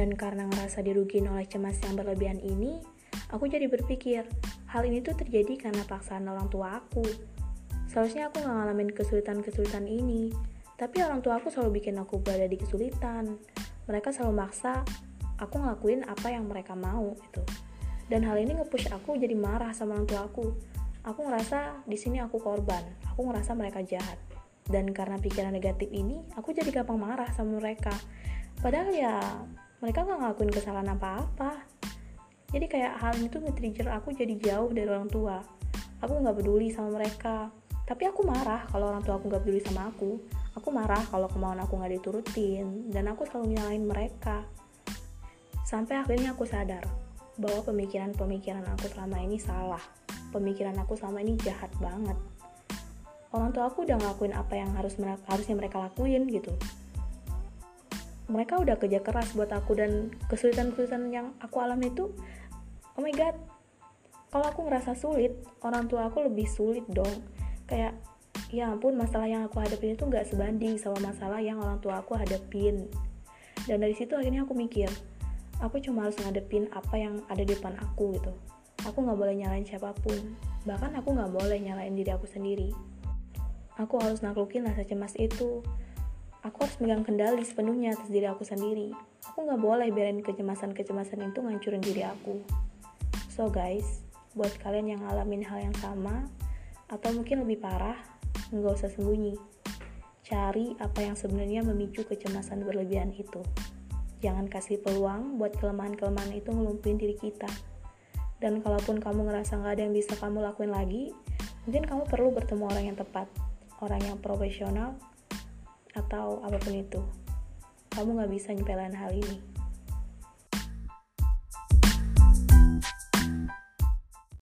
Dan karena ngerasa dirugiin oleh cemas yang berlebihan ini, aku jadi berpikir, hal ini tuh terjadi karena paksaan orang tua aku. Seharusnya aku gak ngalamin kesulitan-kesulitan ini, tapi orang tua aku selalu bikin aku berada di kesulitan. Mereka selalu maksa aku ngelakuin apa yang mereka mau itu. Dan hal ini nge-push aku jadi marah sama orang tua aku. Aku ngerasa di sini aku korban. Aku ngerasa mereka jahat. Dan karena pikiran negatif ini, aku jadi gampang marah sama mereka. Padahal ya mereka gak ngelakuin kesalahan apa-apa. Jadi kayak hal itu nge-trigger aku jadi jauh dari orang tua. Aku gak peduli sama mereka. Tapi aku marah kalau orang tua aku gak peduli sama aku. Aku marah kalau kemauan aku gak diturutin dan aku selalu nyalain mereka. Sampai akhirnya aku sadar bahwa pemikiran-pemikiran aku selama ini salah. Pemikiran aku selama ini jahat banget. Orang tua aku udah ngelakuin apa yang harus harusnya mereka lakuin gitu mereka udah kerja keras buat aku dan kesulitan-kesulitan yang aku alami itu oh my god. Kalau aku ngerasa sulit orang tua aku lebih sulit dong. Kayak ya ampun masalah yang aku hadapin itu nggak sebanding sama masalah yang orang tua aku hadapin. Dan dari situ akhirnya aku mikir aku cuma harus ngadepin apa yang ada di depan aku gitu. Aku nggak boleh nyalain siapa pun. Bahkan aku nggak boleh nyalain diri aku sendiri. Aku harus naklukin rasa cemas itu aku harus megang kendali sepenuhnya atas diri aku sendiri. Aku nggak boleh biarin kecemasan-kecemasan itu ngancurin diri aku. So guys, buat kalian yang ngalamin hal yang sama, atau mungkin lebih parah, nggak usah sembunyi. Cari apa yang sebenarnya memicu kecemasan berlebihan itu. Jangan kasih peluang buat kelemahan-kelemahan itu ngelumpin diri kita. Dan kalaupun kamu ngerasa nggak ada yang bisa kamu lakuin lagi, mungkin kamu perlu bertemu orang yang tepat, orang yang profesional, atau apa pun itu. Kamu gak bisa nyepelin hal ini